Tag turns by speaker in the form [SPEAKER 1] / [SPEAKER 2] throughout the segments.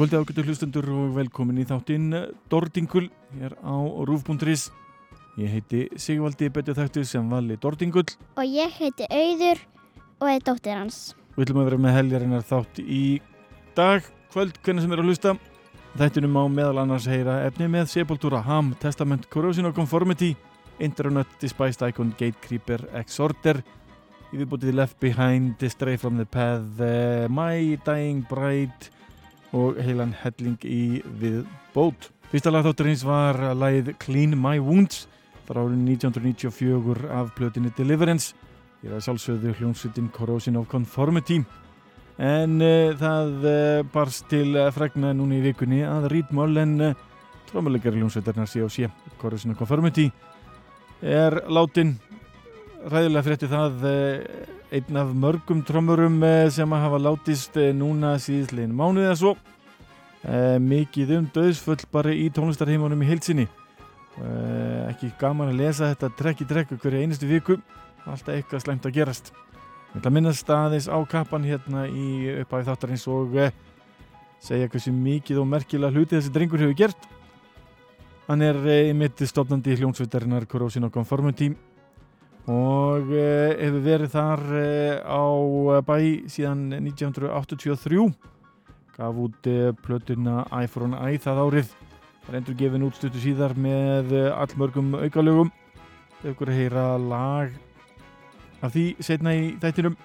[SPEAKER 1] Kvöldi ágættu hlustundur og velkomin í þáttinn Dordingul hér á Rúf.is Ég heiti Sigvaldi Betja Þættu sem vali Dordingull.
[SPEAKER 2] Og ég heiti Auður og er dóttir hans.
[SPEAKER 1] Við ætlum að vera með heljarinnar þátt í dag, kvöld, hvernig sem er að hlusta. Þættunum á meðal annars heyra efni með Sepultura, Ham, Testament, Corrosion of Conformity Internet, Despised Icon, Gatecreeper, Exorder Ég við bútið Left Behind, Stray from the Path, uh, My Dying Bride og heilan helling í við bót. Fyrsta lag þátturins var lagið Clean My Wounds frá árið 1994 af plötinu Deliverance. Ég er að sjálfsögðu hljómsveitin Corrosion of Conformity. En uh, það uh, barst til uh, fregna núna í vikunni að Reed Mullen, trómuleikari hljómsveitarnar C.O.C. Corrosion of Conformity, er látin ræðilega frétti það einn af mörgum trommurum sem að hafa látist núna síðislegin mánuðið eða svo. Mikið um döðsfull bara í tónlistarheimunum í heilsinni ekki gaman að lesa þetta trekk í trekk hverja einustu viku. Alltaf eitthvað slæmt að gerast. Ég ætla að minnast aðeins á kappan hérna í uppæði þáttarins og segja hversu mikið og merkilega hluti þessi drengur hefur gert. Hann er mitt stofnandi hljónsveitarinnar Corrosion of Conformity og uh, hefur verið þar uh, á bæ síðan 1983 gaf út plötuna an Eye það árið. Það er endur gefin út stuttu síðar með allmörgum aukalögum. Þau ykkur heyra lag af því setna í þættinum.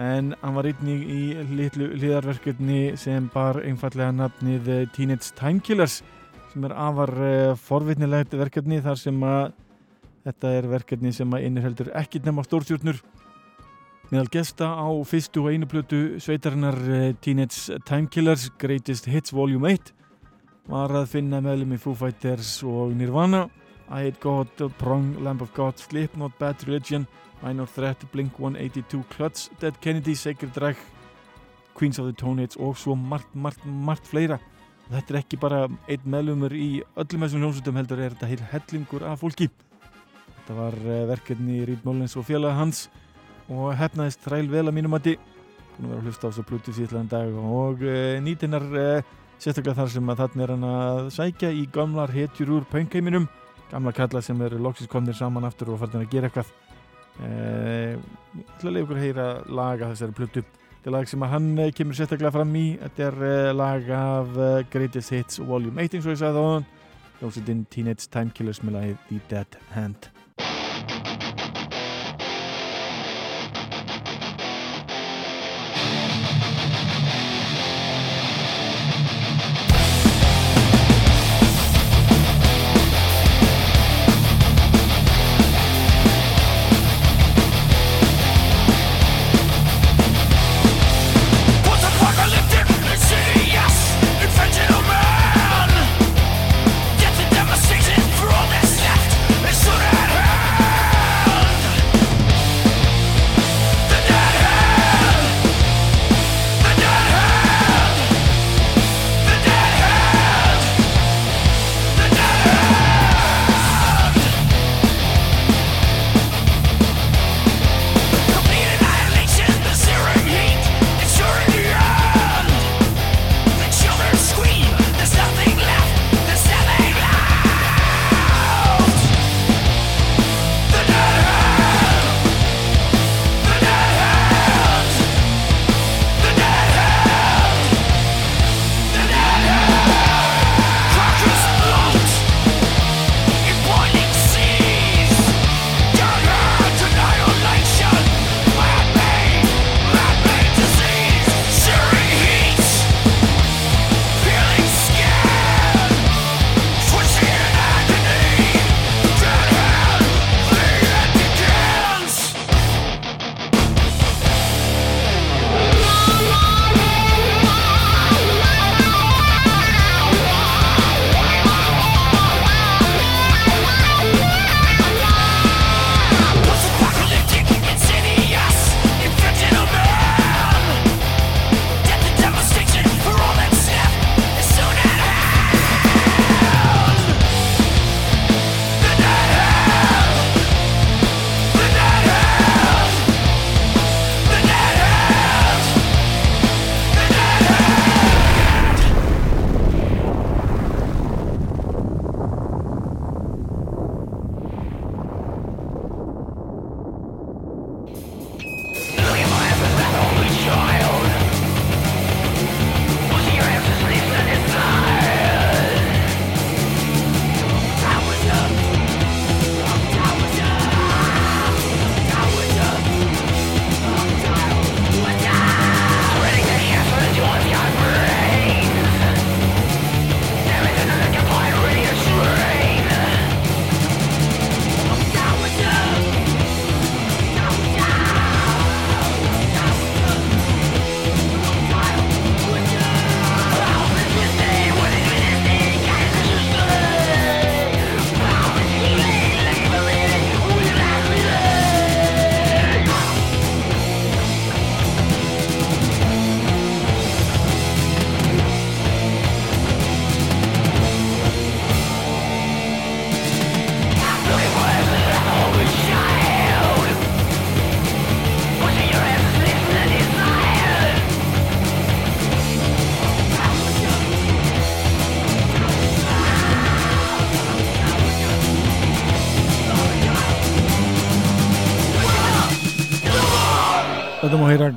[SPEAKER 1] En hann var einnig í litlu liðarverkefni sem bar einfallega nafnið Teenage Time Killers sem er afar forvitnilegt verkefni þar sem að Þetta er verkefni sem að innirheldur ekkit nema stórstjórnur. Meðal gesta á fyrstu og einu plötu sveitarinnar Teenage Time Killers Greatest Hits Volume 1 var að finna meðlum í Foo Fighters og Nirvana, I Hate God, Prong, Lamb of God, Slipknot, Bad Religion, Minor Threat, Blink-182, Clutch, Dead Kennedy, Sacred Drag, Queens of the Stone Age og svo margt, margt, margt fleira. Þetta er ekki bara einn meðlumur í öllum þessum hljómsutum heldur er þetta heil hellingur af fólki. Þetta var verkefni í Reed Mullins og félag hans og hefnaðist þræl vel að mínum mati. Búin að vera að hlusta á þessu Bluetooth síðan dag og uh, nýtinnar uh, sérstaklega þar sem að þarna er hann að sækja í gamlar hetjur úr pöngheiminum gamla kalla sem eru loksist komnir saman aftur og farin að gera eitthvað. Uh, ég ætla að heyra laga þessari Bluetooth þetta er lag sem hann kemur sérstaklega fram í. Þetta er lag af Greatest Hits Volume 1 eins og ég sagði á hann hljómsveitin Teenage Time Killers með lagið The Dead Hand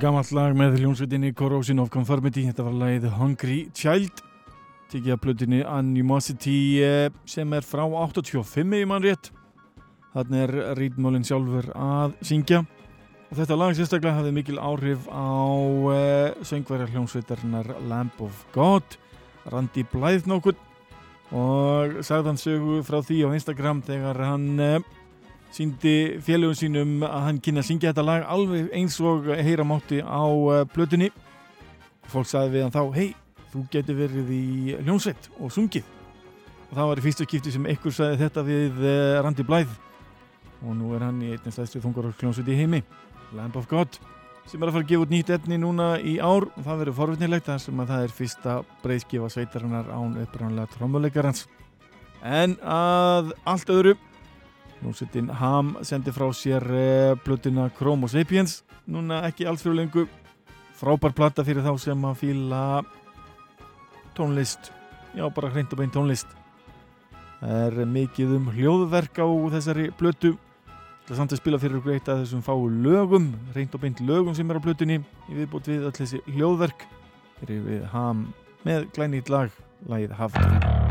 [SPEAKER 1] gammalt lag með hljónsveitinni Corrosion of Conformity. Þetta var lagið Hungry Child. Tikið að plutinni Animosity eh, sem er frá 85 í mann rétt. Þannig er Rídmólinn sjálfur að syngja. Og þetta lag sérstaklega hafði mikil áhrif á uh, söngverjar hljónsveitarnar Lamb of God Randi Blythe nokkur og sagði hann sögu frá því á Instagram þegar hann uh, síndi félögum sínum að hann kynna að syngja þetta lag alveg eins og heyra mátti á uh, plötunni. Fólk sagði við hann þá hei, þú getur verið í hljónsveit og sungið. Og það var í fyrstu skipti sem einhver sagði þetta við uh, Randi Blythe og nú er hann í einnig stæðstu þungar hljónsveit í heimi Lamb of God sem er að fara að gefa út nýtt etni núna í ár. Og það verður forvittnilegt þar sem að það er fyrsta breyðskifa sveitarinnar án upprannlega trommuleikarans. En að allt öðru Núsittin Ham sendi frá sér blötuna Chrome og Sapiens. Núna ekki alls fyrir lengu frábær platta fyrir þá sem að fíla tónlist. Já bara hreint og beint tónlist. Það er mikið um hljóðverk á þessari blötu Það er samt að spila fyrir ykkur eitt af þessum fáu lögum, reynd og beint lögum sem er á blutunni í viðbútt við öll þessi hljóðverk. Eru við ham með glænýtt lag, lagið Hafn.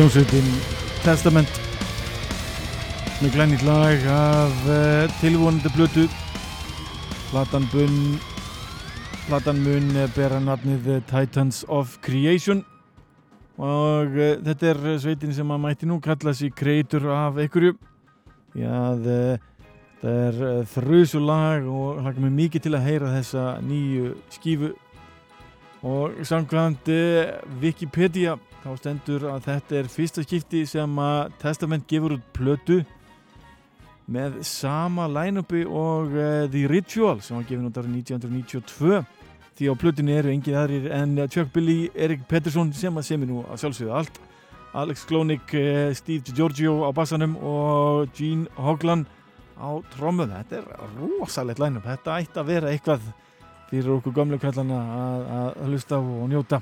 [SPEAKER 1] Hljómsveitin Testament. Með glænit lag af uh, tilvonandi blötu platan bunn platan mun eh, bera nafnið eh, Titans of Creation. Og uh, þetta er sveitin sem að mæti nú kalla sig kreitur af einhverju. Já uh, þetta er þrjusu lag og hlaka mig mikið til að heyra þessa nýju skífu. Og samkvæmt Wikipedia þá stendur að þetta er fyrsta skipti sem að Testament gefur út plötu með sama line-upi og uh, The Ritual sem var gefin út árið 1992 því á plötunni eru engin aðrir en Chuck Billy, Erik Pettersson sem að semi nú að sjálfsögðu allt. Alex Klonik, uh, Steve Giorgio á bassanum og Gene Hoglan á trommu þetta er rosalegt line-up, þetta ætti að vera eitthvað fyrir okkur gamlu kallana að, að hlusta og njóta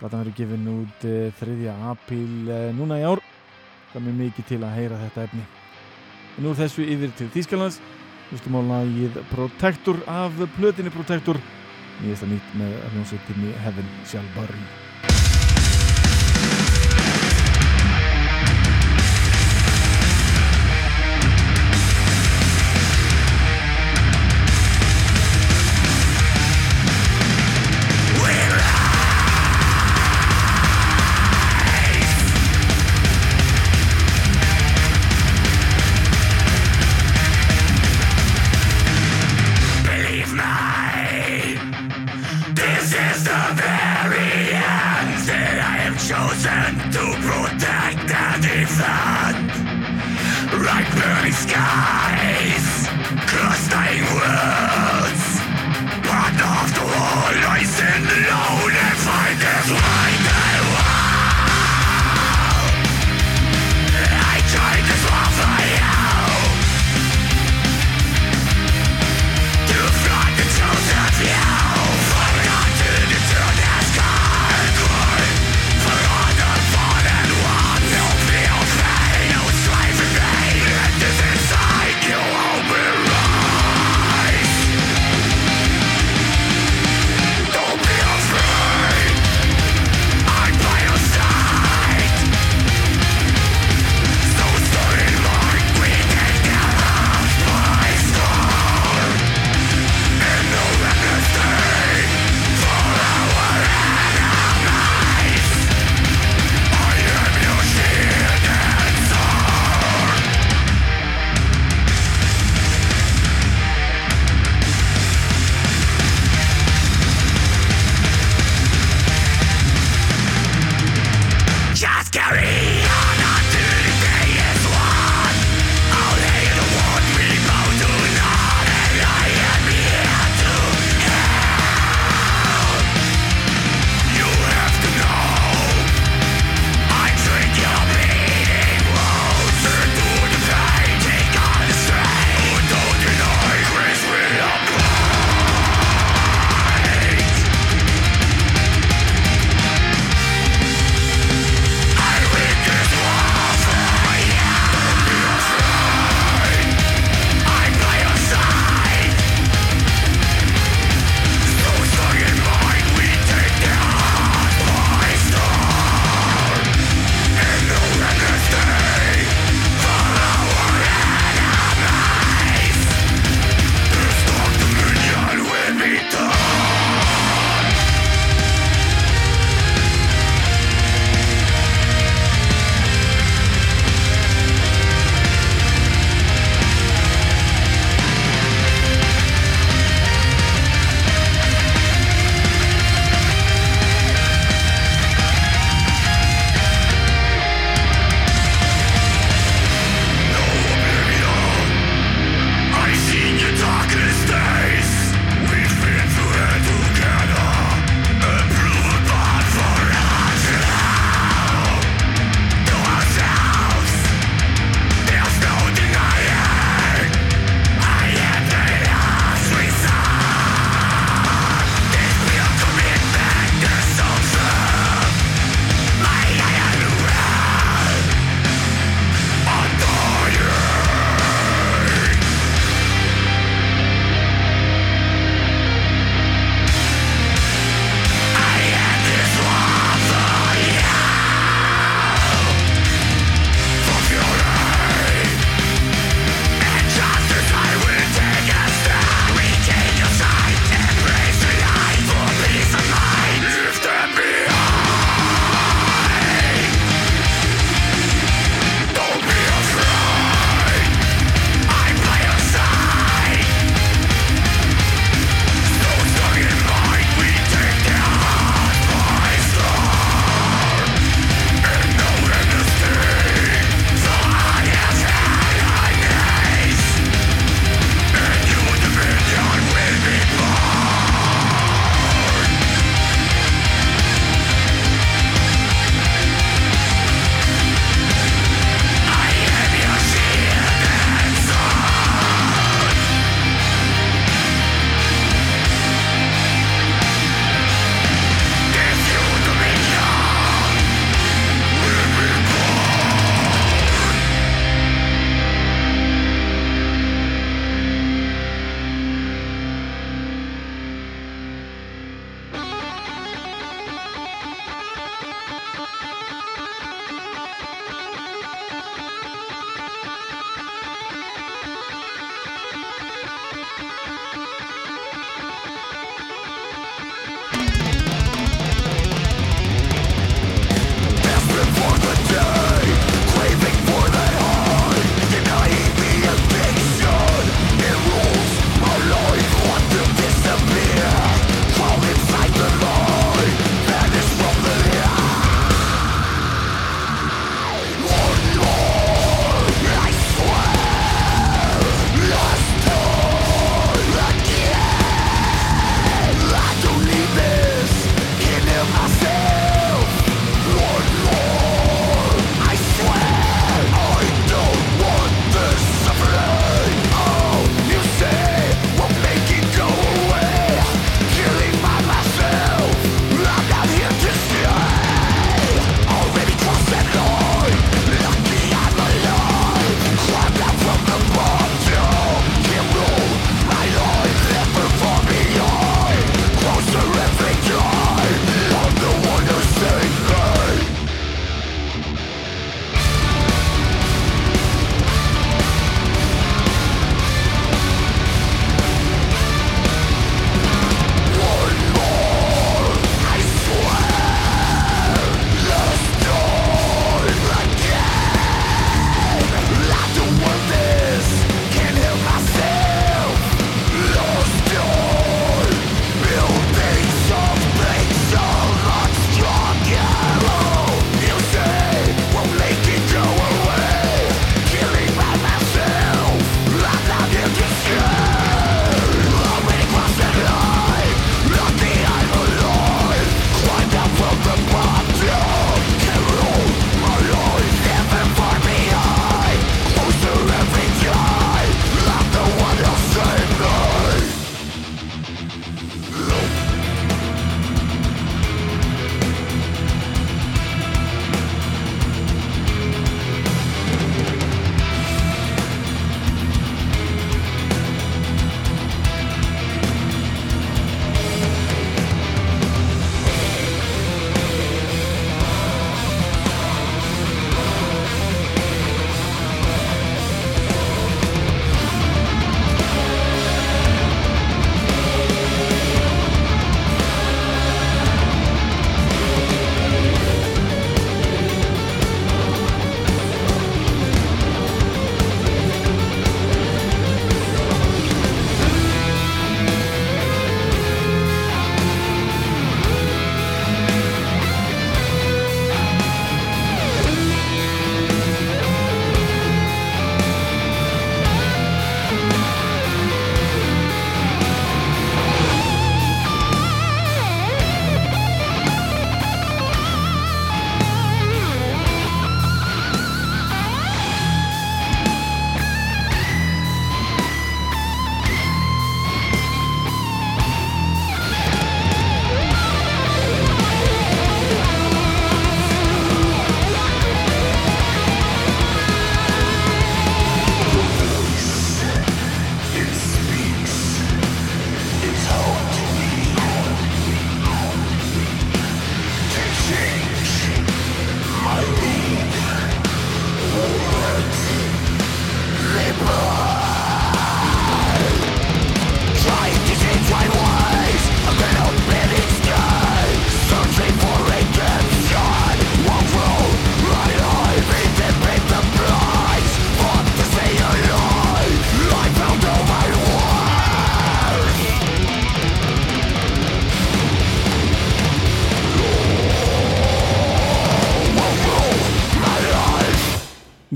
[SPEAKER 1] Platan verður gefin út 3. apríl núna í ár. Það er mikið til að heyra þetta efni. En nú er þessu yfir til Þýskalands. Hlustum á lagið Protector af plötinni Protector. Nýjast að nýtt með hljómsveitinni Heaven Shall Burn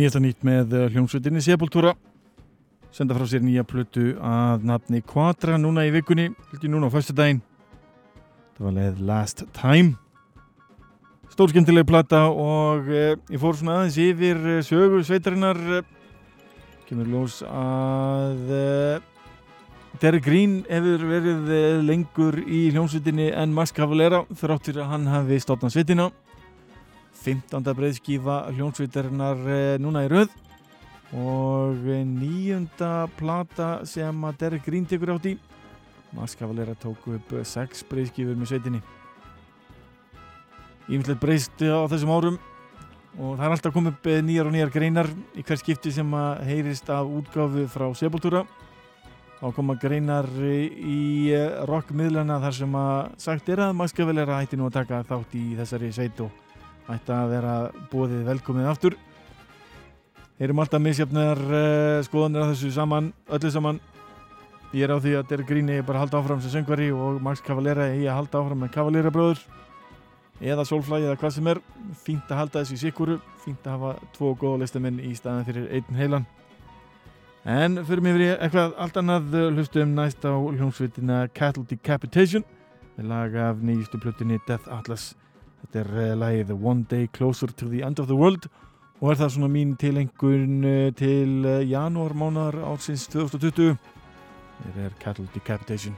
[SPEAKER 1] nýjasta nýtt með eh, hljómsveitinni Sepultura. Senda frá sér nýja plötu að nafni Quadra núna í vikunni. Ekki núna á föstudaginn. Það var leið Last Time. Stórskemmtileg plata og eh, ég fór svona aðeins yfir eh, sögu sveitarinnar eh, kemur ljós að eh, Derek Green hefur verið lengur í hljómsveitinni en Max Cavalera þráttur að hann hafi stofnað sveitina 15. breiðskífa hljónsveitarinnar eh, núna í röð. Og eh, níunda plata sem að Derek Green tekur átt í. Max Cavalera tók upp eh, sex breiðskífur með sveitinni. Ímyndilegt breyst á þessum árum. Og það er alltaf komið upp eh, nýjar og nýjar greinar í hver skipti sem að heyrist af útgáfu frá Sepultura. Þá koma greinar eh, í eh, rockmiðlana þar sem að sagt er að Max Cavalera hætti nú að taka þátt í þessari sveit og ætti að vera bóðið velkomið aftur. Heyrum alltaf misjafnar uh, skoðanir að þessu saman, öllu saman. Ég er á því að Derek Green er bara að halda áfram sem söngvari og Max Cavalera er að halda áfram með Cavalera bróður eða Soulfly eða hvað sem er. Fínt að halda þessu í sikuru. Fínt að hafa tvo góða listamenn í staðan fyrir einn heilan. En fyrir mig verið eitthvað allt annað. Hlustum næst á hljómsveitina Cattle Decapitation með lag af nýjustu plötunni Death Atlas Þetta er uh, lagið One Day Closer to the End of the World og er það svona mín tilengun uh, til uh, janúar mánar ársins 2020 Þetta er Cattle Decapitation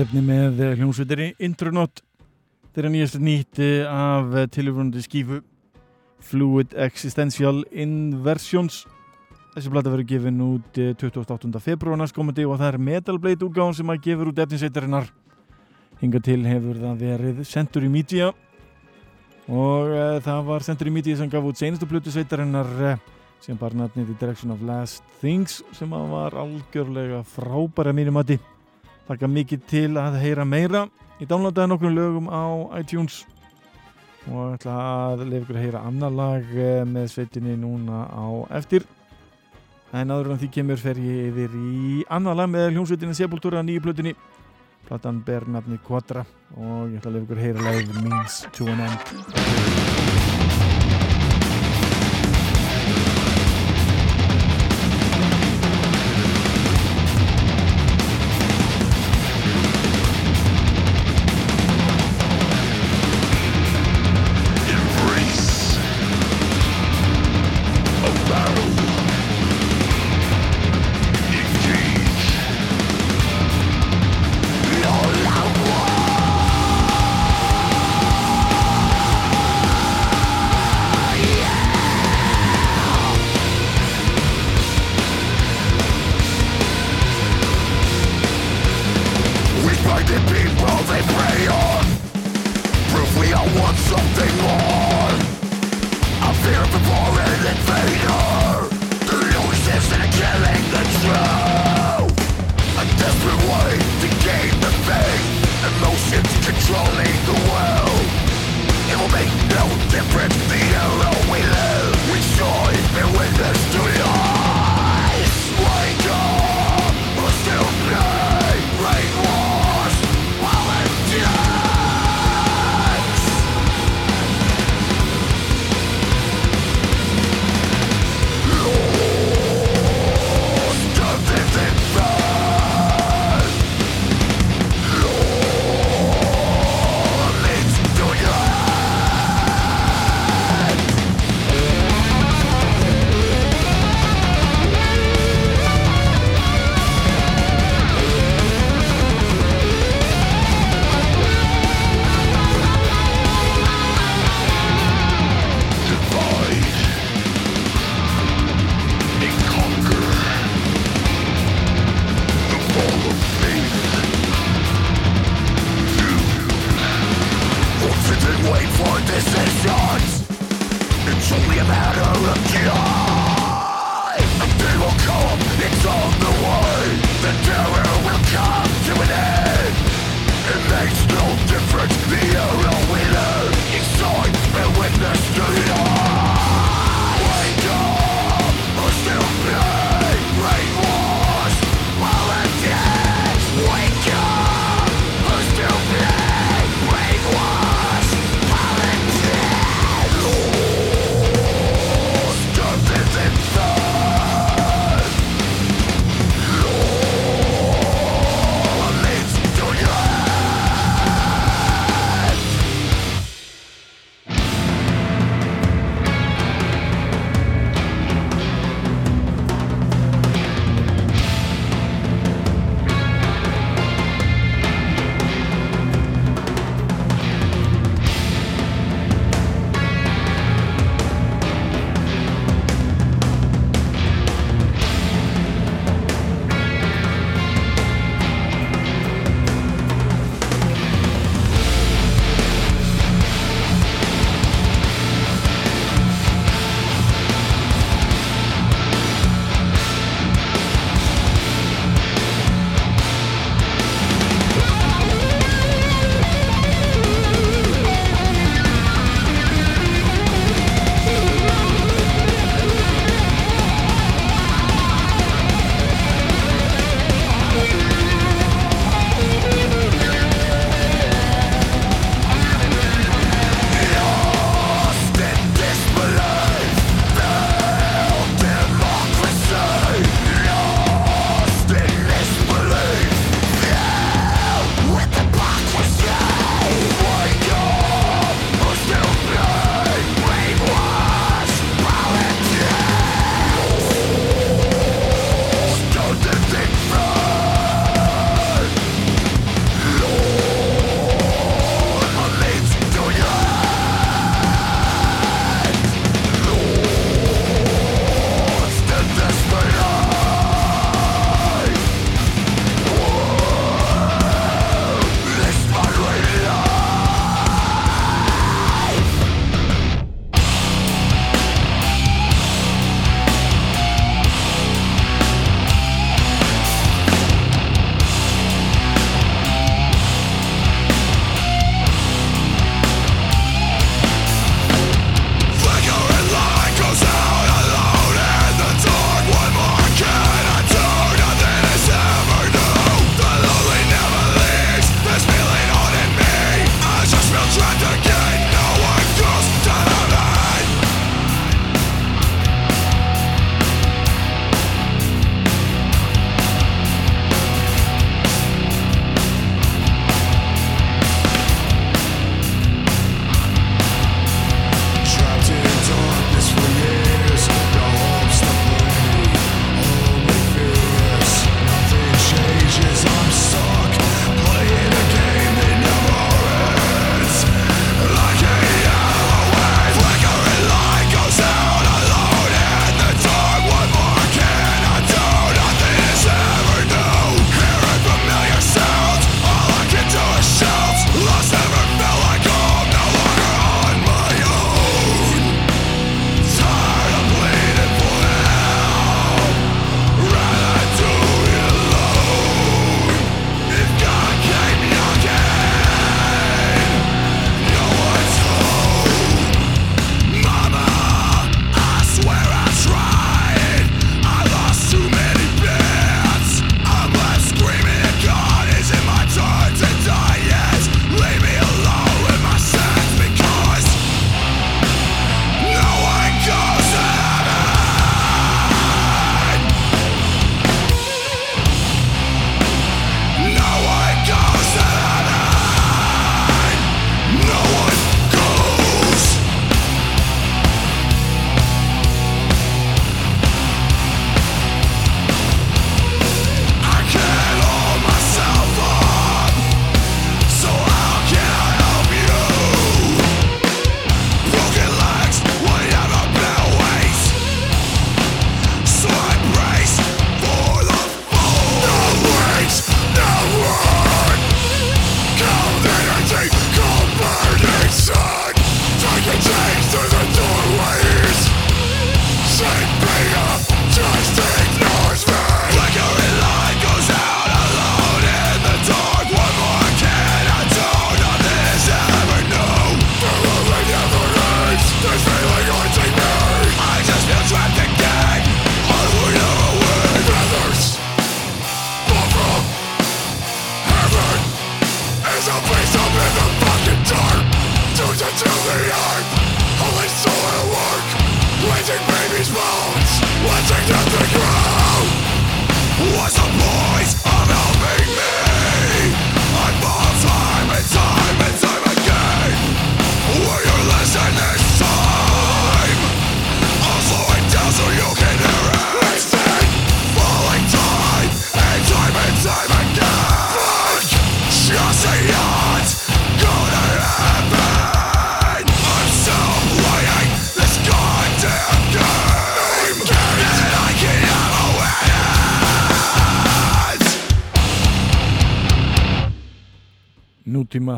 [SPEAKER 3] Nýtt efni með hljómsveitinni Intronaut þeirra nýjast nýtt af tilifrunandi skífu Fluid Existential Inversions Þessi blata verður gefin út 28. februar næstkomandi og það er Metal Blade útgáðan sem að gefur út efninsveitarinnar. Hinga til hefur það verið Century Media og uh, það var Century Media sem gaf út senastu plötu sveitarinnar uh, sem bar nafnið The Direction of Last Things sem var algjörlega frábæra mínum mati. Þakka mikið til að heyra meira. Ég downloadaði nokkrum lögum á iTunes og ætla að lefa ykkur að heyra annar lag uh, með sveitinni núna á eftir en áður en því kemur fer ég yfir í annað lag með hljómsveitinni Sepultura nýju plötunni platan ber nafni Quadra og ég ætla að lefa ykkur að heyra lagið Means to an End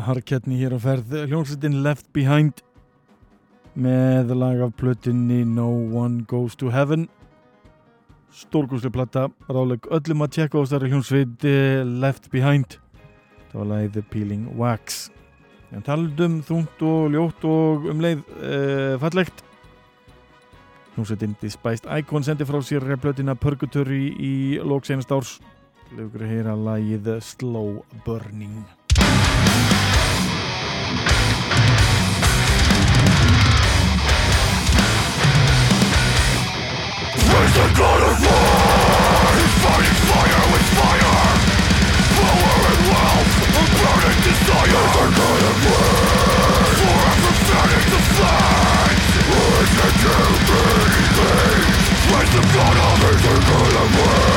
[SPEAKER 1] harkjarni hér á ferð. Hljómsveitin Left Behind með lag af plötunni No One Goes to Heaven. Stórgúslega platta ráleg öllum að tjekka á þessari hljómsveit eh, Left Behind. Það var lagið The Peeling Wax. En talum þungt og ljótt og um leið uh, fallegt. Hljómsveitin Despised Icon sendi frá sér plötina Purgatory í lók senast árs. Lögur að heyra lagið Slow Burning
[SPEAKER 4] The God of war. Fighting fire with fire. Power and wealth. A burning desire. The God of war. Forever the the God of Praise the God of war.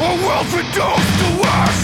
[SPEAKER 4] A reduced to ashes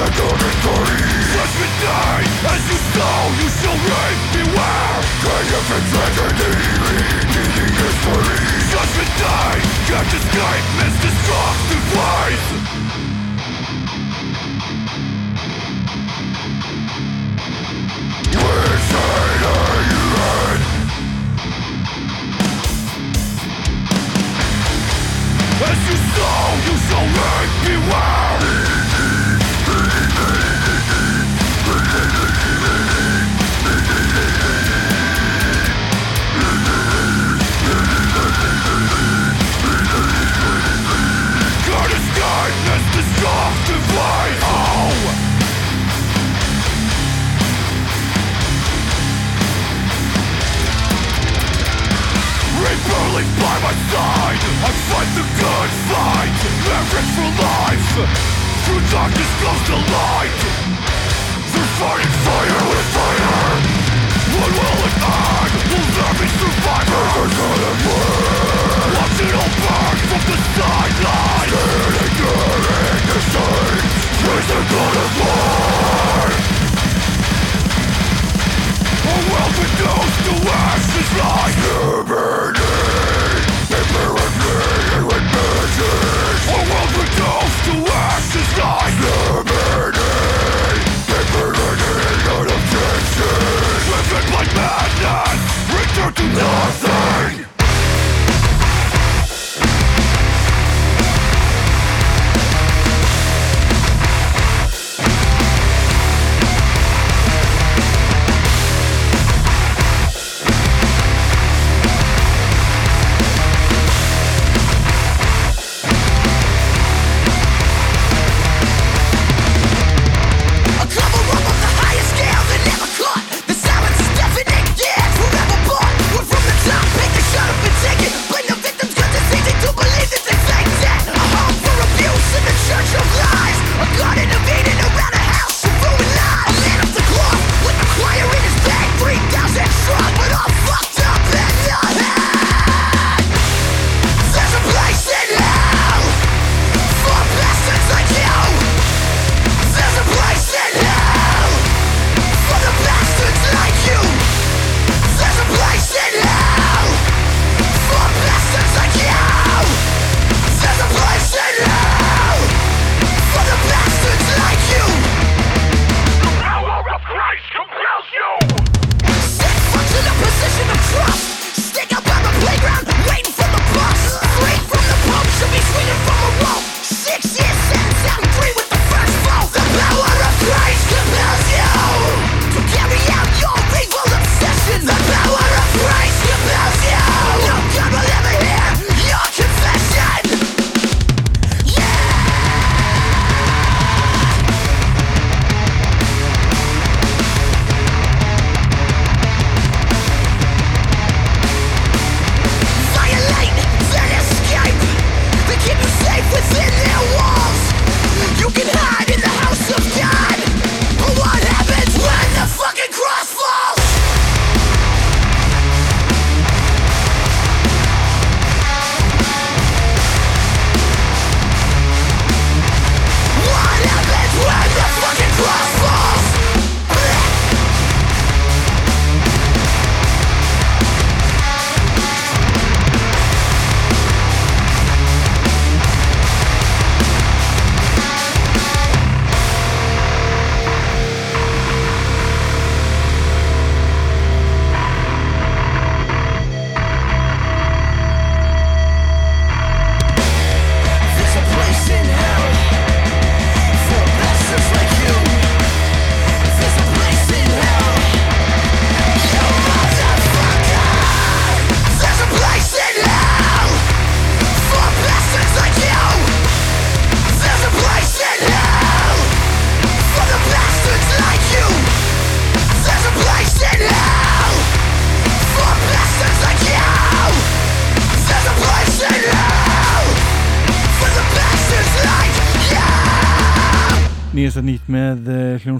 [SPEAKER 4] It's the day As you sow you shall reap Beware Triumph tragedy history Judgment Can't escape on? As you sow you shall reap Beware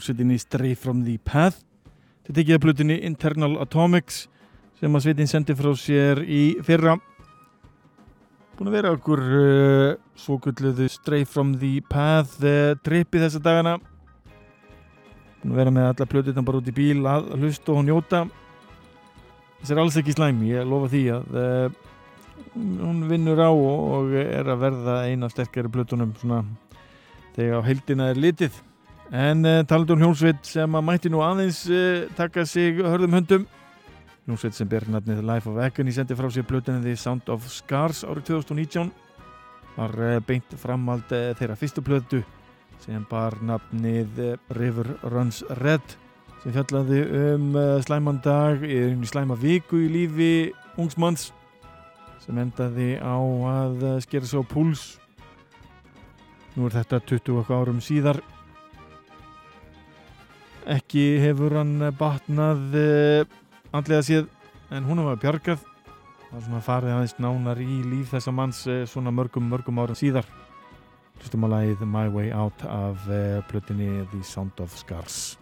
[SPEAKER 1] hljómsveitinni Stray from the Path. Þetta tekið að plutinni Internal Atomics sem að sveitin sendi frá sér í fyrra. Búin að vera okkur uh, svokulluðu Stray from the Path uh, trippi þessa dagana. Búin að vera með alla plutina bara út í bíl að hlusta og njóta. Þessi er alls ekki slæm ég lofa því að uh, hún vinnur á og er að verða eina sterkari plutunum svona þegar á heildina er litið en uh, talandu um hljómsveit sem að mætti nú aðeins uh, taka sig hörðum höndum. Hljómsveit sem ber nafnið Life of Agony sendi frá sér plötunni The Sound of Scars árið 2019 var uh, beint framhald uh, þeirra fyrstu plötu sem bar nafnið uh, River Runs Red sem fjallaði um uh, slæman dag í slæma viku í lífi ungsmanns sem endaði á að skera svo púls. Nú er þetta 20 árum síðar. Ekki hefur hann batnað uh, andlega séð en hún var bjargað. Það var svona farið aðeins nánar í líf þessa manns uh, svona mörgum, mörgum árum síðar. Hlustum að lagið My Way Out af plötinni The Sound of Scars.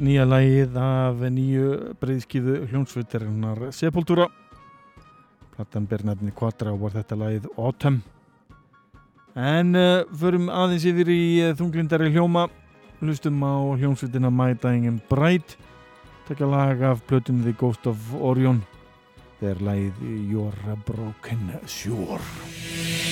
[SPEAKER 1] Nýja lagið af nýju breyðskifu hljónsvitarinnar Sepultura. Platan ber nefni Quattro var þetta lagið Autumn. En uh, förum aðeins yfir í uh, þunglindari hljóma. Hlustum á hljónsvitina My Dying and Bright. Tekja lag af plötunni The Ghost of Orion. Þegar lagið Your Broken Shore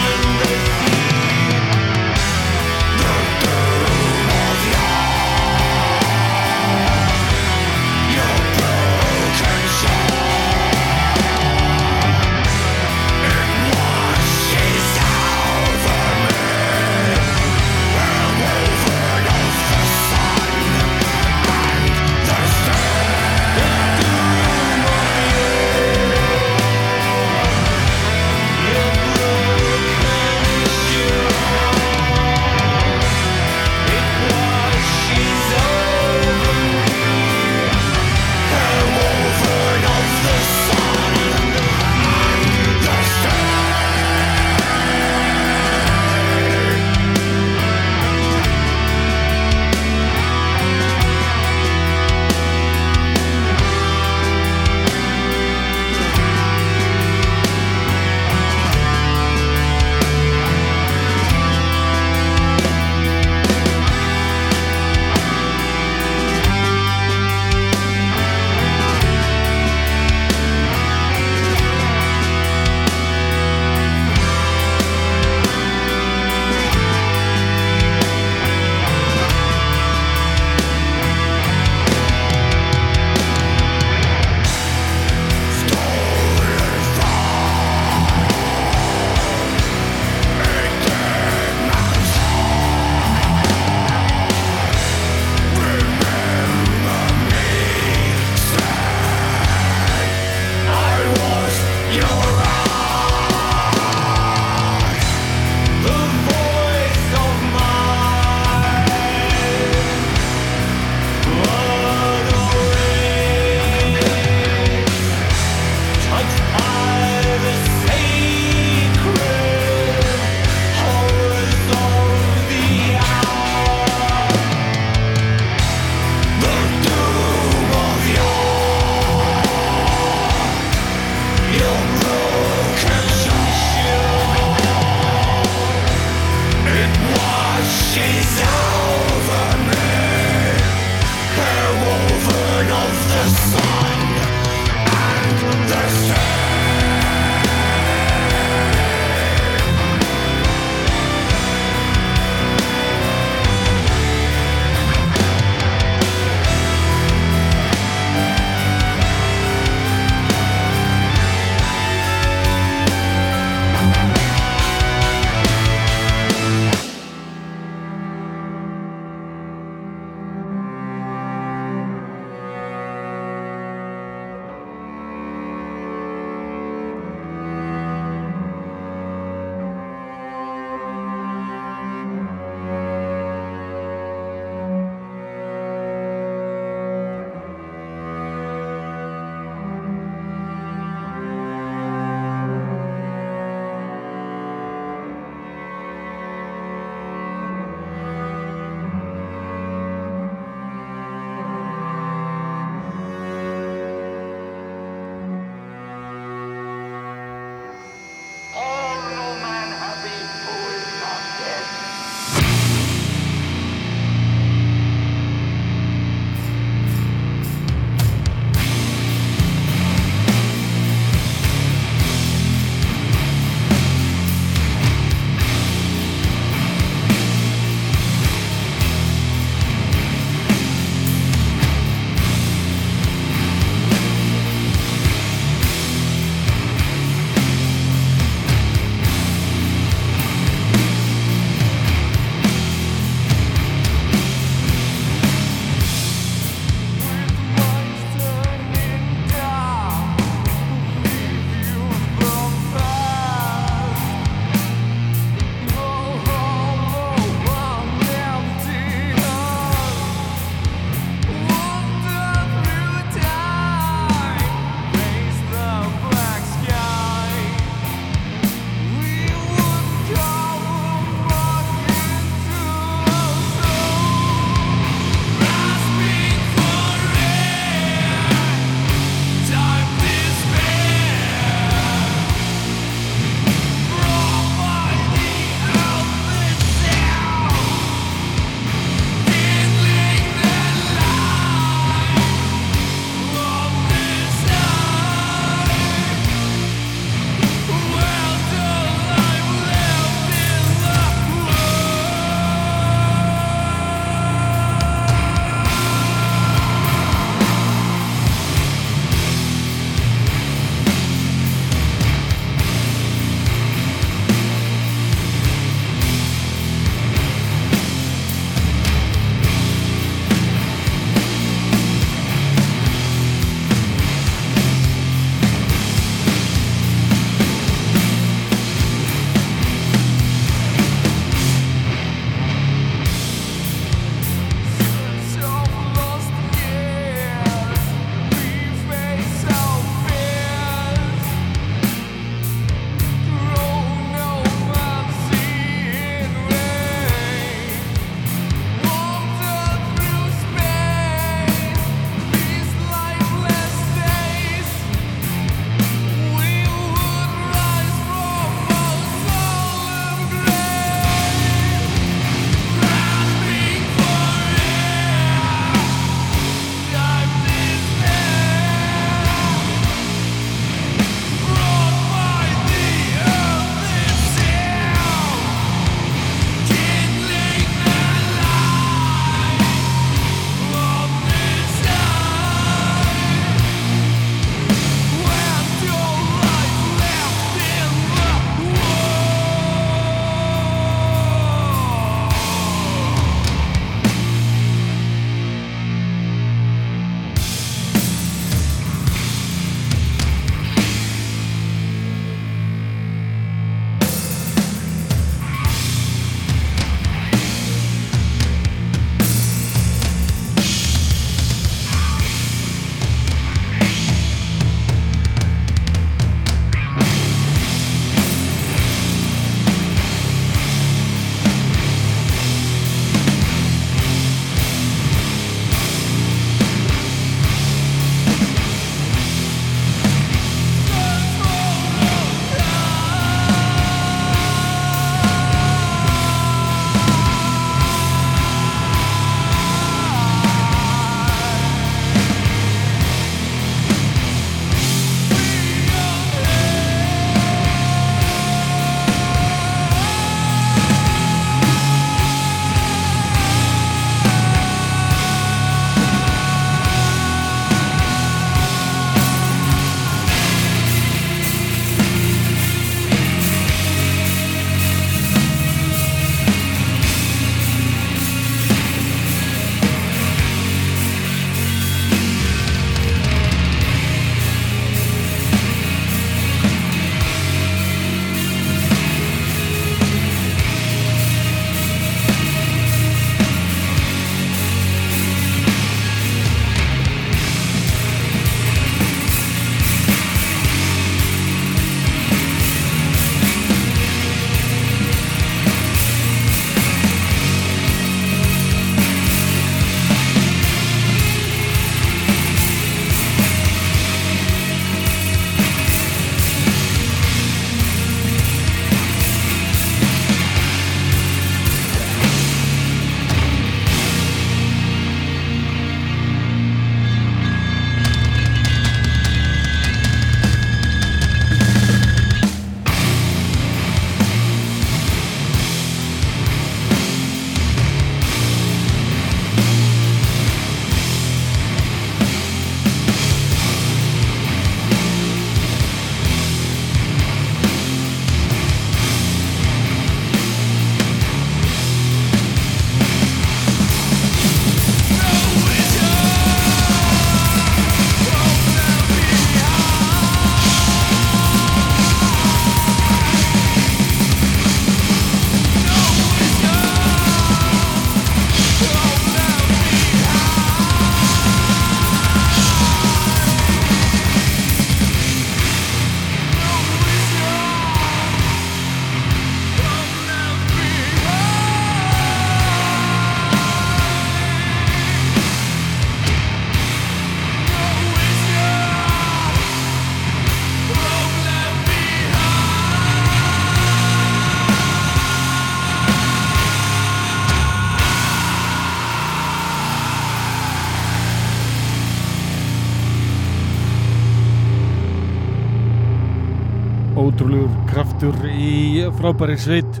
[SPEAKER 1] frábæri sveit.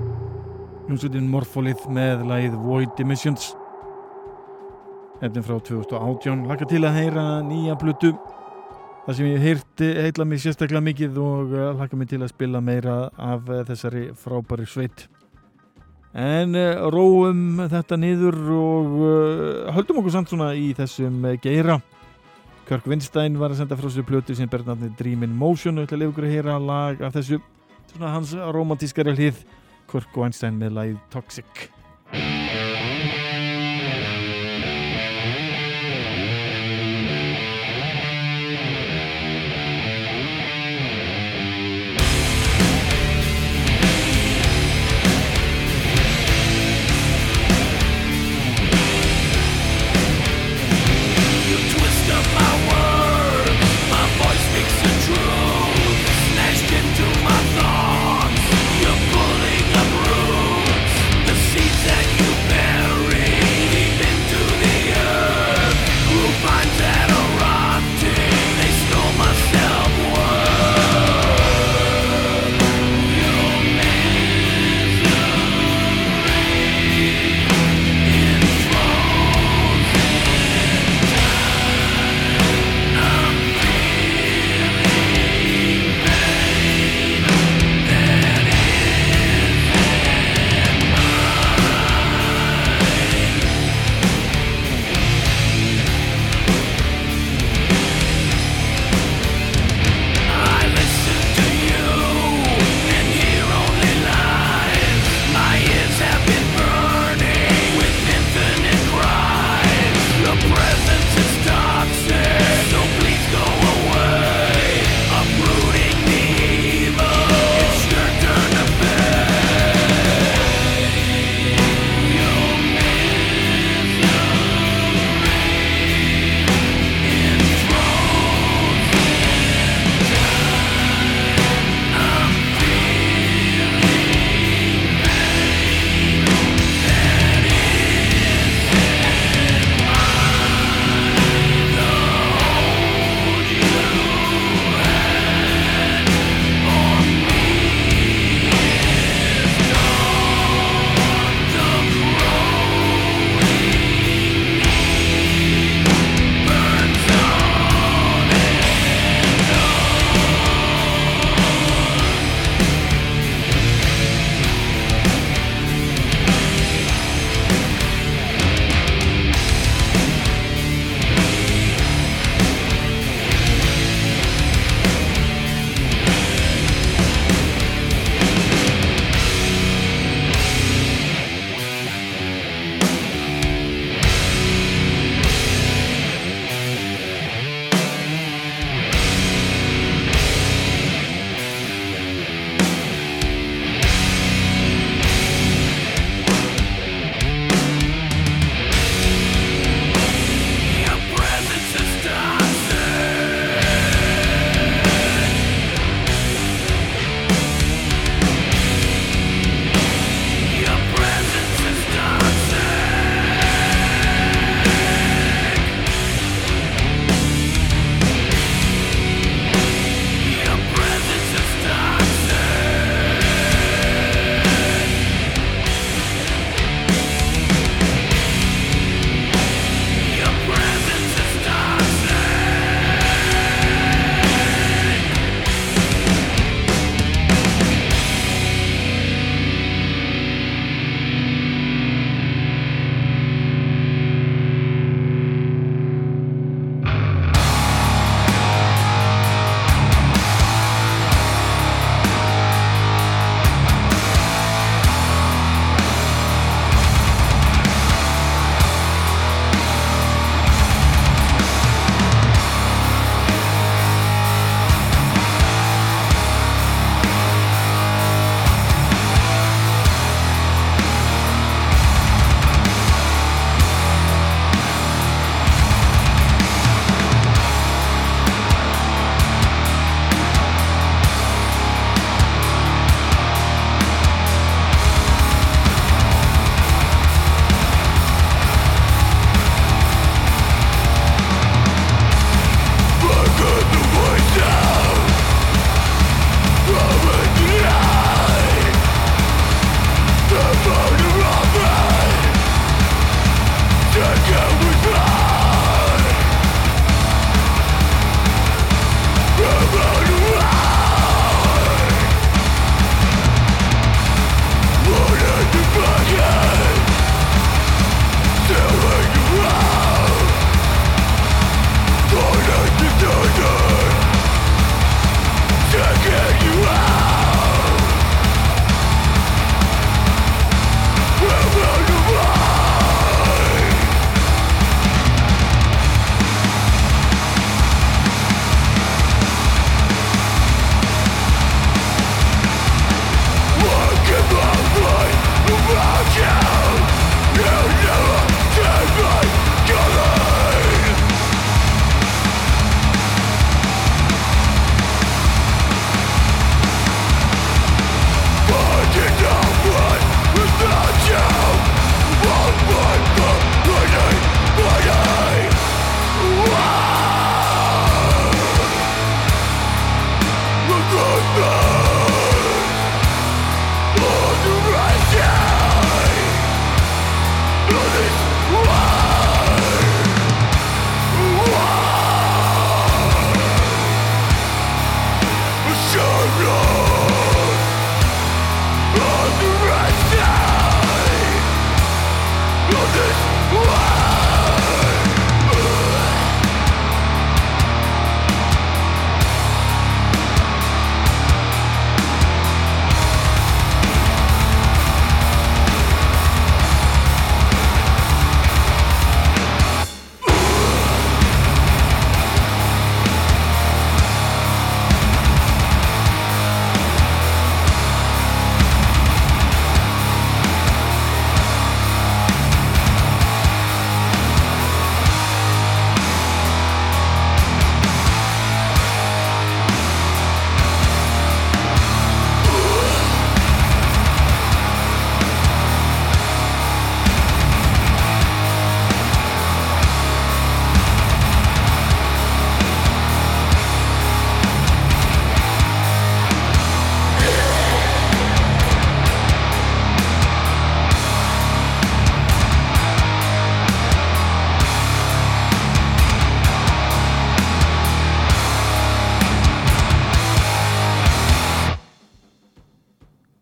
[SPEAKER 1] Hljómsveitin Morfolið með lagið Void Emissions efnin frá 2018 laka til að heyra nýja blutu það sem ég heyrti heitla mig sérstaklega mikið og uh, laka mig til að spila meira af uh, þessari frábæri sveit. En uh, róum þetta niður og höldum okkur samt svona í þessum geira. Kirk Winstein var að senda frá sér plötu sem bernarni Dream in Motion og ætla að lifa ykkur að heyra lag af þessu svona hans romantískari hlið Kirk Winstein með lagið Toxic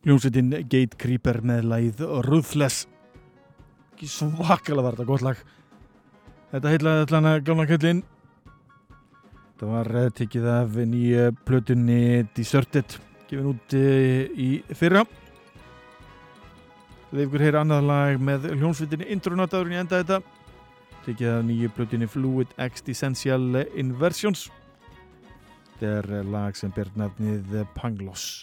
[SPEAKER 1] Hljómsveitin Gatecreeper með lagið Ruthless. Ekki svakalega var þetta gott lag. Þetta heitlaði allan að gamla kallinn þetta var tekið af nýja plötunni Deserted gefin út eh, í fyrra. Leif ykkur heyra annað lag með hljómsveitinni Intronataðurinn í enda þetta. Tekið af nýju plötunni Fluid Existential Inversions. Þetta er lag sem ber nafnið Pangloss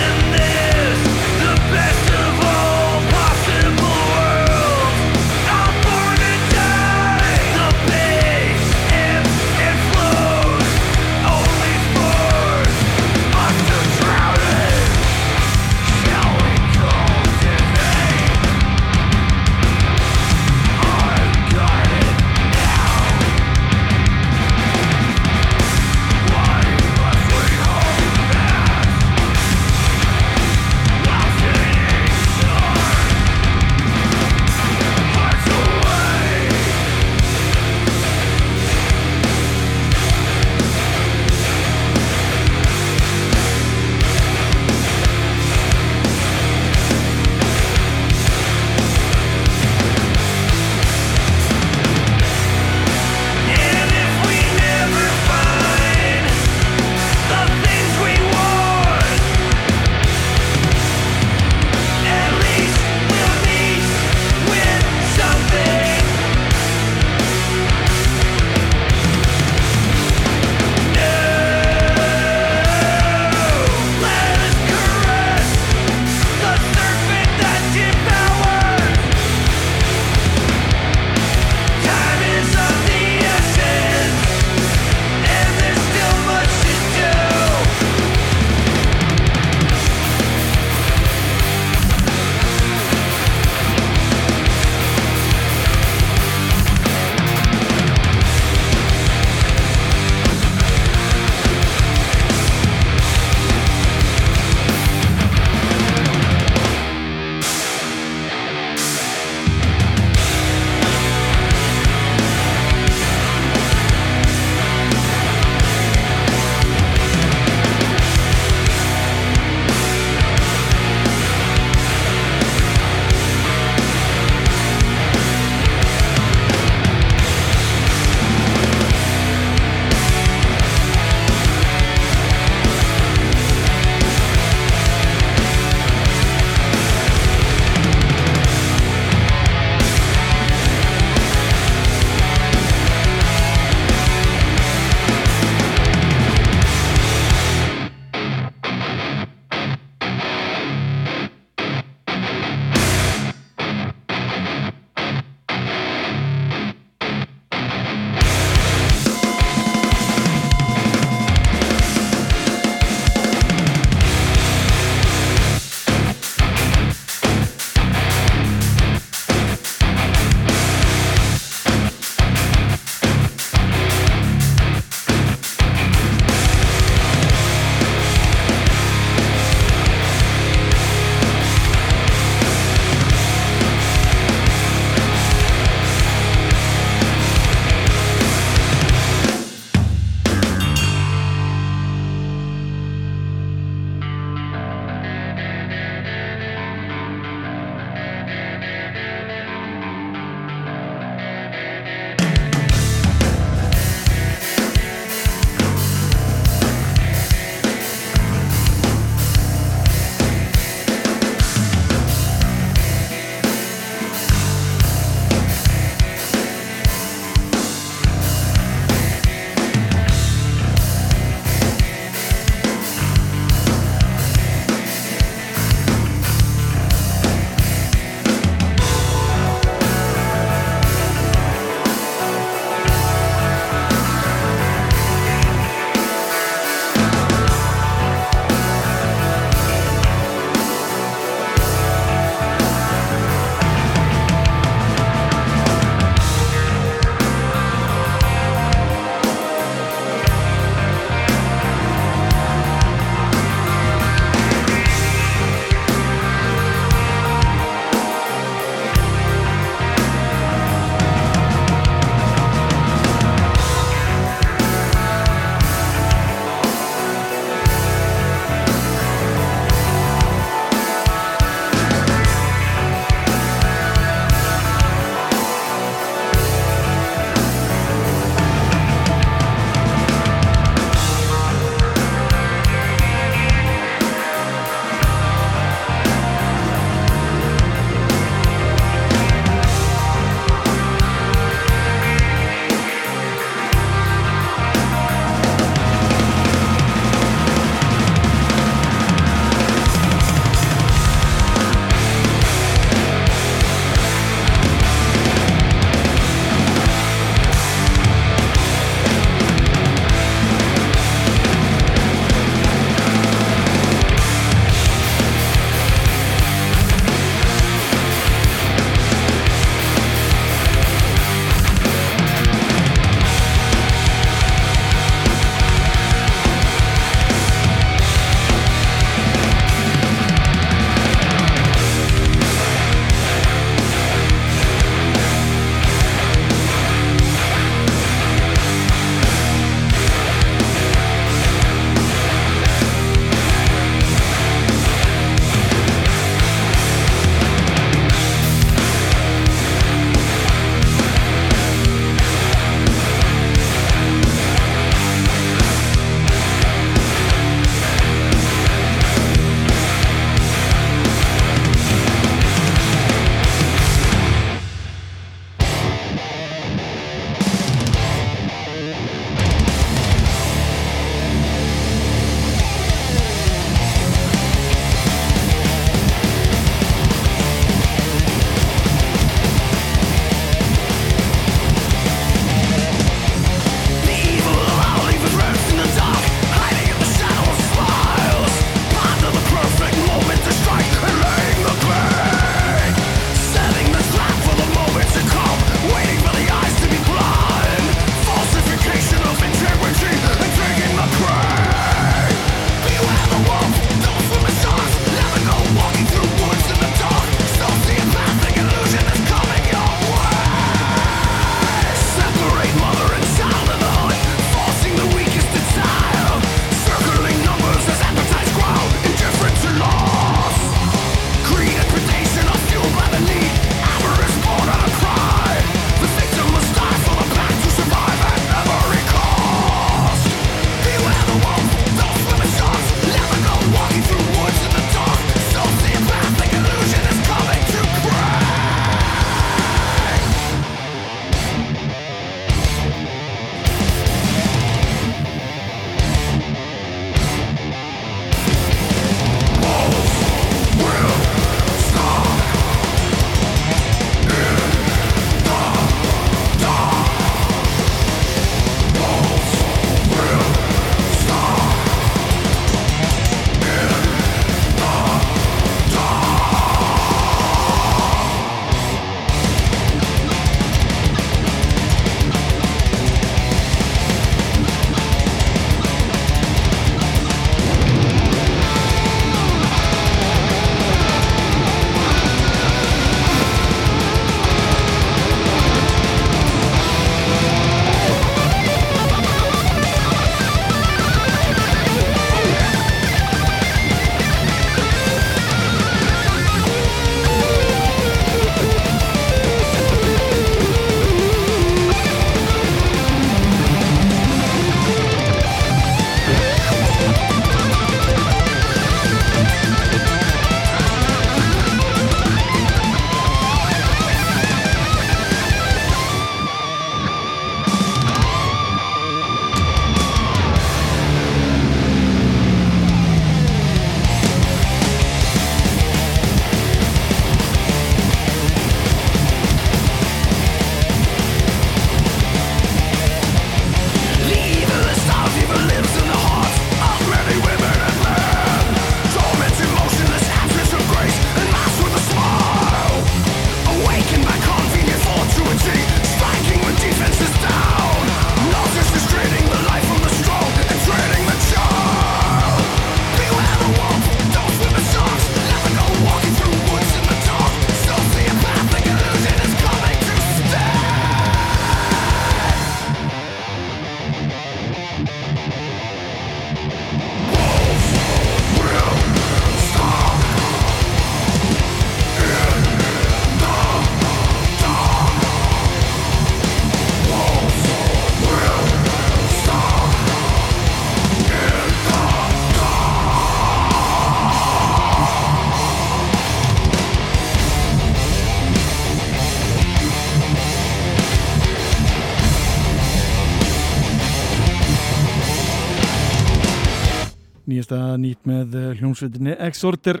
[SPEAKER 1] Nýtt með eh, hljómsveitinni Exorter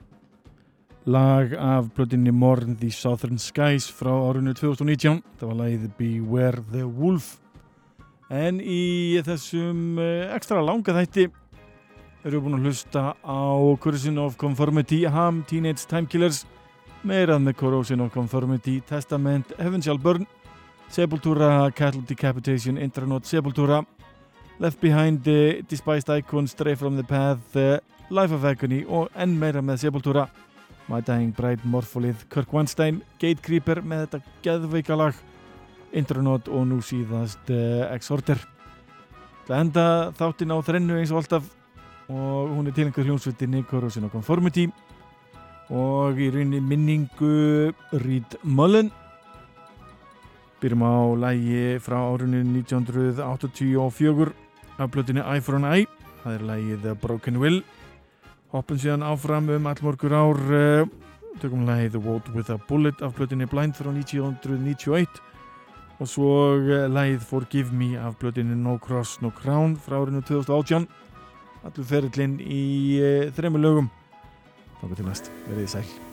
[SPEAKER 1] lag af blöðinni Morn the Southern Skies frá árunni 2019 það var lagið Beware the Wolf. En í þessum eh, ekstra langa þætti erum við búin að hlusta á Corrosion of Conformity, Ham, Teenage Time Killers meirað með Corrosion of Conformity, Testament, Heaven Shall Burn Sepultura, Cattle Decapitation, Intronaut, Sepultura Left Behind, uh, Despised Icon, Stray From The Path uh, Life of Agony og enn meira með Sepultura. My Dying Bride, Morpholith, Kirk Weinstein Gatecreeper með þetta geðveika lag. Intronaut og nú síðast uh, Exhorter. Það enda þáttinn á þrennu eins og alltaf og hún er tilengur hljómsveitinni Corrosion of Conformity. Og í rauninni minningu Reed Mullen. Byrjum á lægi frá árunni 1984 af blötinni Eye for an Eye það er lægið Broken Will. Hoppum síðan áfram um allmorgur ár uh, tökum lægið The Road with a Bullet af blötinni Blind frá 1991 og svo uh, lægið Forgive Me af blötinni No Cross No Crown frá árinu 2018 allur ferillinn í uh, þremur lögum. Þá til næst,
[SPEAKER 2] verið sæl